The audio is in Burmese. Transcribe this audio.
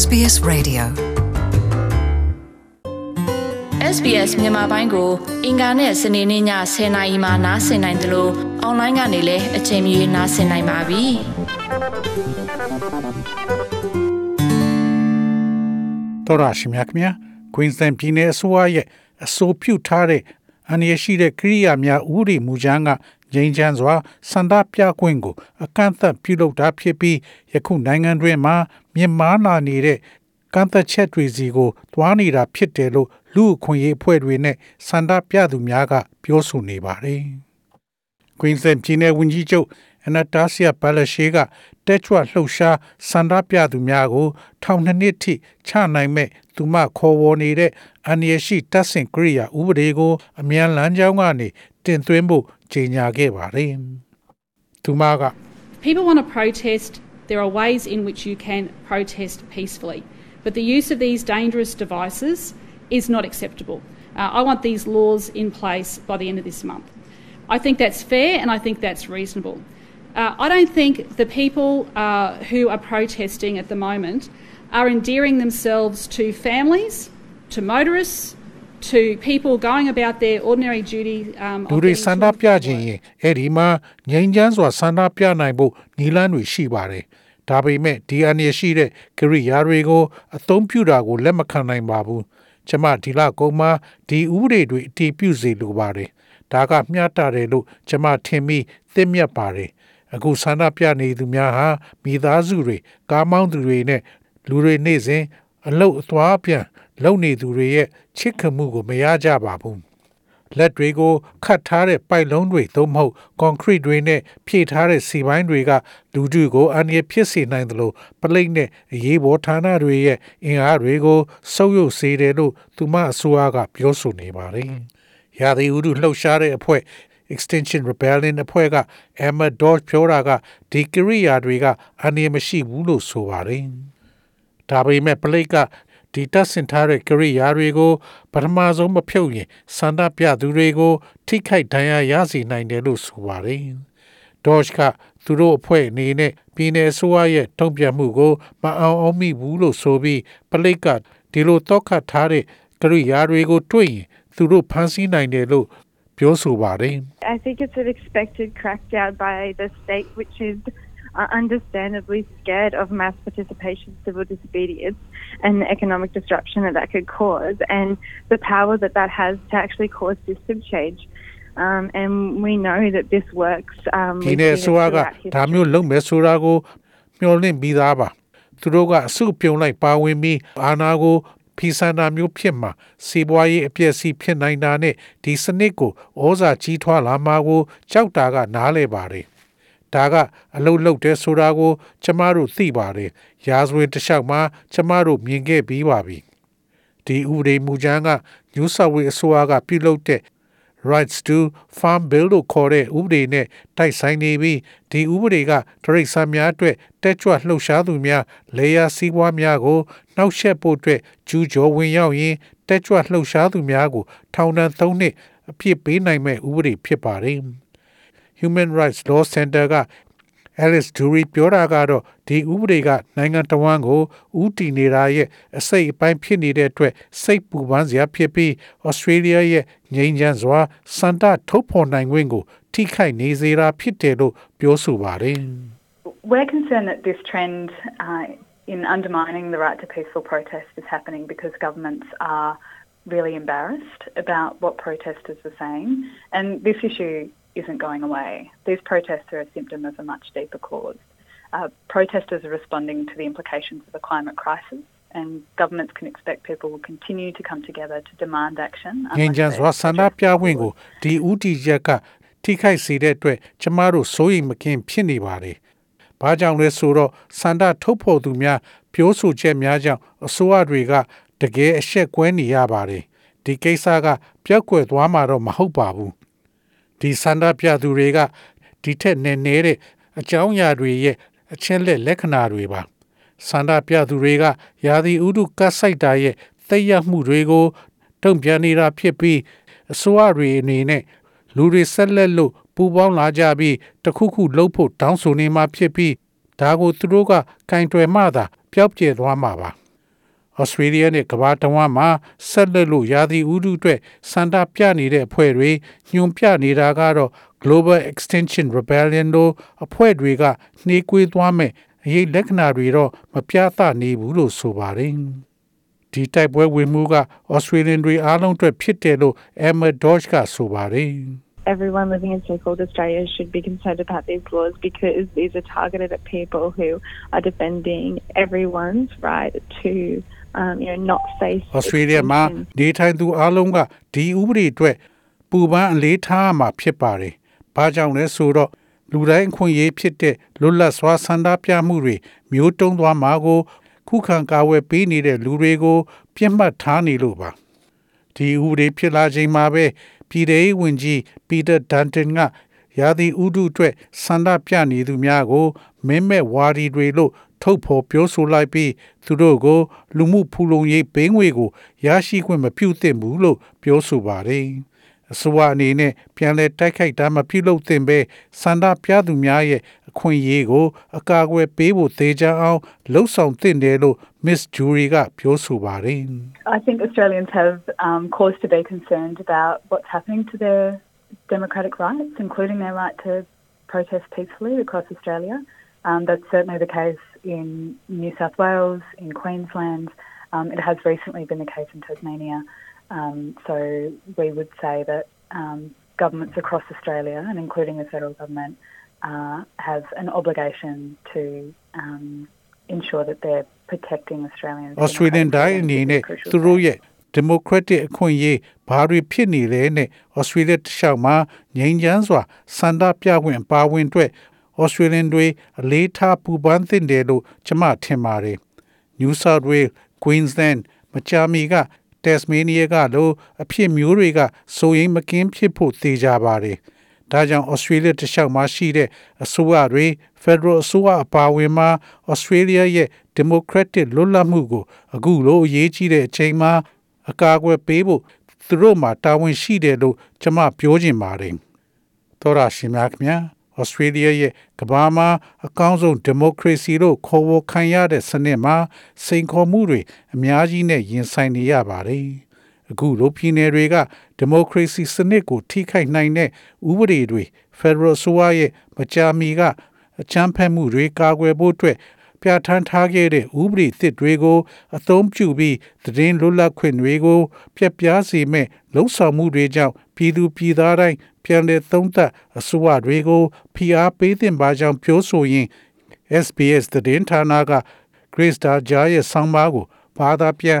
SBS Radio SBS မြန်မာပိုင်းကို အင်ကာနဲ့စနေနေ့ည10:00နာရီမှနားဆင်နိုင်တယ်လို့အွန်လိုင်းကနေလည်းအချိန်မီနားဆင်နိုင်ပါပြီ။တော်ရရှိမြခင် Queensland ပြည်နယ်အစိုးရရဲ့အဆိုပြုထားတဲ့အန္တရာယ်ရှိတဲ့ကိရိယာများဥပဒေမူကြမ်းက ငြိမ်းချမ်းစွာစန္ဒပြခွင့်ကိုအကန့်အသတ်ပြုလုပ်တာဖြစ်ပြီးယခုနိုင်ငံတွင်မှာမြင့်မားလာနေတဲ့ကန့်သက်ချက်တွေစီကိုသွားနေတာဖြစ်တယ်လို့လူအခွင့်အရေးအဖွဲ့တွေနဲ့စန္ဒပြသူများကပြောဆိုနေပါတယ်။ Queensland ပြည်နယ်ဝန်ကြီးချုပ် Anastasia Palaszczuk ကတက်ကြွလှုပ်ရှားစန္ဒပြသူများကို ထောင်နှစ်နှစ်ထိချနိုင်မဲ့သူမခေါ်ဝေါ်နေတဲ့အန္တရာယ်ရှိတပ်ဆင်ကိရိယာဥပဒေကို အမြန်လမ်းကြောင်းကနေတင်သွင်းဖို့ကြေညာခဲ့ပါတယ်။သူမက People want to protest. There are ways in which you can protest peacefully. But the use of these dangerous devices is not acceptable. Uh, I want these laws in place by the end of this month. I think that's fair and I think that's reasonable. Uh, I don't think the people uh, who are protesting at the moment are endearing themselves to families, to motorists, to people going about their ordinary duty. Um, လူတွေဆန္ဒပြခြင်းရင်အဲ့ဒီမှာငြိမ်းချမ်းစွာဆန္ဒပြနိုင်ဖို့နီလန်းတွေရှိပါတယ်။ဒါပေမဲ့ဒီအနေရှိတဲ့ကိရိယာတွေကိုအသုံးပြုတာကိုလက်မခံနိုင်ပါဘူး။ကျမဒီလကုန်းမှာဒီဥပဒေတွေအတည်ပြုစေလိုပါတယ်။ဒါကမျှတတယ်လို့ကျမထင်ပြီးသိမြတ်ပါတယ်။ အခုဆန္ဒပြနေသူများဟာမိသားစုတွေကားမောင်းသူတွေနဲ့လူတွေနေ့စဉ်အလုတ်အသွားပြန်လုံနေသူတွေရဲ့ချစ်ခင်မှုကိုမရကြပါဘူးလက်တွေကိုခတ်ထားတဲ့ပိုက်လုံးတွေသို့မဟုတ်ကွန်ကရစ်တွေနဲ့ဖြည့်ထားတဲ့စီပိုင်းတွေကလူထုကိုအန္တရာယ်ဖြစ်စေနိုင်သလိုပလိတ်နဲ့အရေးပေါ်ဌာနတွေရဲ့အင်အားတွေကိုဆုပ်ယုပ်စေတယ်လို့သူမအစိုးရကပြောဆိုနေပါတယ်။ရာသီဥတုလှုပ်ရှားတဲ့အဖွဲ့ Extinction Rebellion အဖွဲ့က Emma Dodge ပြောတာကဒီကိရိယာတွေကအန္တရာယ်မရှိဘူးလို့ဆိုပါတယ်။ဒါပေမဲ့ပလိတ်ကဒီတပ်ဆင်ထားတဲ့ကိရိယာတွေကိုပထမဆုံးမဖြုတ်ရင်စန္ဒပြသူတွေကို ထိခိုက်ဒဏ်ရာရစေနိုင်တယ်လို့ဆိုပါတယ်။ Dodge ကသူတို့အဖွဲ့အနေနဲ့ပြည်내ဆိုးရရဲ့တုံ့ပြန်မှုကိုမအောင်အောင်မိဘူးလို့ဆိုပြီးပလိတ်ကဒီလိုတော့ခတ်ထားတဲ့ကိရိယာတွေကိုတွေ့ရင်သူတို့ဖမ်းဆီးနိုင်တယ်လို့ ပြောဆိုပါတယ် I think it's an expected crackdown by the state, which is uh, understandably scared of mass participation, civil disobedience, and the economic disruption that that could cause, and the power that that has to actually cause system change. Um, and we know that this works. Um, ဒီ we've နေ့ seen it ဆိုရက throughout ဒါ history. မျိုးလုပ်မယ်ဆိုတာကိုမျှော်လင့်ပြီးသားပါသူတို့ကအစုပြုံလိုက်ပါဝင်ပြီးအာနာကို ဖီဆန္ဒမျိုးဖြစ်မှာစီးပွားရေးအပြည့်စီဖြစ်နိုင်တာနဲ့ဒီစနစ်ကိုဩဇာကြီးထွားလာမှာကိုကြောက်တာကနားလဲပါတယ်ဒါကအလုတ်လုတ်တဲ့ဆိုတာကို ကျမတို့သိပါတယ်ရာဇဝင်တစ်လျှောက်မှာကျမတို့မြင်ခဲ့ပြီးပါပြီဒီဥပဒေမူကြမ်းက New South Wales အစိုးရကပြုလုပ်တဲ့ rights to farm bill လို့ခေါ်တဲ့ဥပဒေနဲ့တိုက်ဆိုင်နေပြီးဒီဥပဒေကတရိတ်ဆန်များအတွက် တက်ကြွလှုပ်ရှားသူများလေယာစီးပွားများကိုနှောက်ယှက်ဖို့အတွက်ကျူးကျော်ဝင်ရောက်ရင်တက်ကြွလှုပ်ရှားသူများကိုထောင်ဒဏ်၃နှစ်အပြစ်ပေးနိုင်မဲ့ဥပဒေဖြစ်ပါတယ် Human Rights Law Center က Alice Dury ပြောတာကတော့ဒီဥပဒေကနိုင်ငံတော်ဝန်ကိုဥတီနေတာရဲ့အစိတ်အပိုင်းဖြစ်နေတဲ့အတွက်စိတ်ပူပန်းစရာဖြစ်ပြီး Australia ရဲ့ငြိမ်းချမ်းစွာစန္ဒထုတ်ဖော်နိုင်ခွင့်ကို ထိခိုက်နေစေတာဖြစ်တယ်လို့ပြောဆိုပါတယ် We're concerned that this trend uh, in undermining the right to peaceful protest is happening because governments are really embarrassed about what protesters are saying, and this issue isn't going away. These protests are a symptom of a much deeper cause. Uh, protesters are responding to the implications of the climate crisis, and governments can expect people will continue to come together to demand action. ငြိမ်း unless ချမ်း they စွာဆန္ဒ address ပြ the ခွင့် cause. ကိုဒီဥတီချက်ကထိခိုက်စေတဲ့အတွက်ကျမတို့စိုးရိမ်မကင်းဖြစ်နေပါတယ်။ ဘာကြောင့်လဲဆိုတော့စန္ဒထုတ်ဖော်သူများပြောဆိုချက်များကြောင့်အစိုးရတွေကတကယ်အဆက်ကွဲနေရပါတယ်။ဒီကိစ္စကပြောက်ကွယ်သွားမှာတော့မဟုတ်ပါဘူး။ဒီစန္ဒပြသူတွေကဒီထက်နည်းနည်းတဲ့အကြောင်းအရာတွေရဲ့အချင်းလက်လက္ခဏာတွေပါ။စန္ဒပြသူတွေကယာဒီဥဒုကတ်ဆိုင်တာရဲ့သိပ်ရမှုတွေကိုတုံ့ပြန်နေတာဖြစ်ပြီးအစိုးရတွေအနေနဲ့လူတွေဆက်လက်လို့ ပူပေါင်းလာကြပြီးတခုခုလှုပ်ဖို့တောင်းဆိုနေမှဖြစ်ပြီးဒါကိုသူတို့ကကင်တွယ်မှသာပျောက်ပြဲသွားမှာပါဩစတြေးလျနဲ့ကမ္ဘာတဝန်းမှာဆက်လက်လို့ရာသီဥတုအတွက်စန္ဒပြနေတဲ့အဖွဲ့တွေညွန်ပြနေတာကတော့ Global Extinction Rebellion တို့အဖွဲ့တွေကနှေးကွေးသွားမဲ့အရေးလက္ခဏာတွေတော့မပြသနေဘူးလို့ဆိုပါတယ်။ဒီတိုက်ပွဲဝင်မှုက Australian တွေအားလုံးအတွက်ဖြစ်တယ်လို့ Emma Dodge ကဆိုပါတယ်။ everyone living in stakeholder Australia should be concerned about these laws because these are targeted at people who are defending everyone's right to um, you know not face Australia မှာ extinction. နေထိုင်သူအားလုံးကဒီဥပဒေအတွက်ပူပန်းအလေးထားမှာဖြစ်ပါတယ်။ဘာကြောင့်လဲဆိုတော့လူတိုင်းအခွင့်အရေးဖြစ်တဲ့လွတ်လပ်စွာဆန္ဒပြမှုတွေမျိုးတုံးသွားမှာကို ခုခံကာဝယ်ပေးနေတဲ့လူတွေကို ပြစ်မှတ်ထားနေလို့ပါ။ဒီဥပဒေဖြစ်လာချိန်မှာပဲ ပြည်ထောင်စုဝန်ကြီးပီတာဒန်တန်ကရာသီဥတုအတွက်ဆန္ဒပြနေသူများကိုမင်းမဲ့ဝါဒီတွေလို့ထုတ်ဖော်ပြောဆိုလိုက်ပြီးသူတို့ကို လူမှုဖူလုံရေးဘိန်းငွေကိုရရှိခွင့်မပြုသင့်ဘူးလို့ပြောဆိုပါတယ်။အစိုးရအနေနဲ့ပြန်လည်တိုက်ခိုက်တာမပြုလုပ်သင့်ပဲစန္ဒပြသူများရဲ့ အခွင့်အရေးကို အကာအကွယ်ပေးဖို့သေချာအောင်လှုံ့ဆော်သင့်တယ်လို့ Miss Jury ကပြောဆိုပါတယ်။ I think Australians have um, cause to be concerned about what's happening to their democratic rights, including their right to protest peacefully across Australia. Um, that's certainly the case in New South Wales, in Queensland. Um, it has recently been the case in Tasmania. Um, so we would say that um, governments across Australia, and including the federal government, uh, have an obligation to um, ensure that they're protecting Australians. Australian တိုင်းအနေနဲ့ crucial သူတို့ရဲ့ democratic အခွင့်အရေးဘာတွေဖြစ်နေလဲနဲ့ Australia တစ်လျှောက်မှာငြိမ်းချမ်းစွာစန္ဒပြခွင့်ပါဝင်အတွက် Australian တွေအလေးထားပူပန်းသင့်တယ်လို့ကျွန်မထင်ပါတယ်။ New South Wales, Queensland မကြာမီက Tasmania ကလိုအဖြစ်မျိုးတွေကစိုးရိမ်မကင်းဖြစ်ဖို့သေကြပါတယ်။ ဒါကြောင့် Australia တစ်လျှောက်မှာရှိတဲ့အစိုးရတွေ Federal အစိုးရအပါအဝင်မှာ Australia ရဲ့ democratic လွတ်လပ်မှုကိုအခုလိုအရေးကြီးတဲ့အချိန်မှာအကာအကွယ်ပေးဖို့သူတို့မှာတာဝန်ရှိတယ်လို့ကျွန်မပြောချင်ပါတယ်။သောရရှိမြခင်ဗျာ Australia ရဲ့ကမ္ဘာမှာအကောင်းဆုံး democracy လို့ခေါ်ဝေါ်ခံရတဲ့စနစ်မှာစိန်ခေါ်မှုတွေအများကြီးနဲ့ရင်ဆိုင်နေရပါတယ်။ အခုလိုပြည်နယ်တွေက democracy စနစ်ကိုထိခိုက်နိုင်တဲ့ဥပဒေတွေ Federal ဆိုရရဲ့မကြာမီကအချမ်းဖက်မှုတွေကာကွယ်ဖို့အတွက်ပြဋ္ဌာန်းထားခဲ့တဲ့ဥပဒေသစ်တွေကိုအသုံးပြုပြီးသတင်းလွတ်လပ်ခွင့်တွေကိုဖျက်ပြားစေမဲ့လှုံ့ဆော်မှုတွေကြောင့်ပြည်သူပြည်သားတိုင်းပြန်လည်သုံးသပ်အစိုးရတွေကိုဖိအားပေးသင့်ပါကြောင်းပြောဆိုရင် SBS သတင်းဌာနက Grace Darja ရဲ့ဆောင်းပါးကိုဘာသာပြန်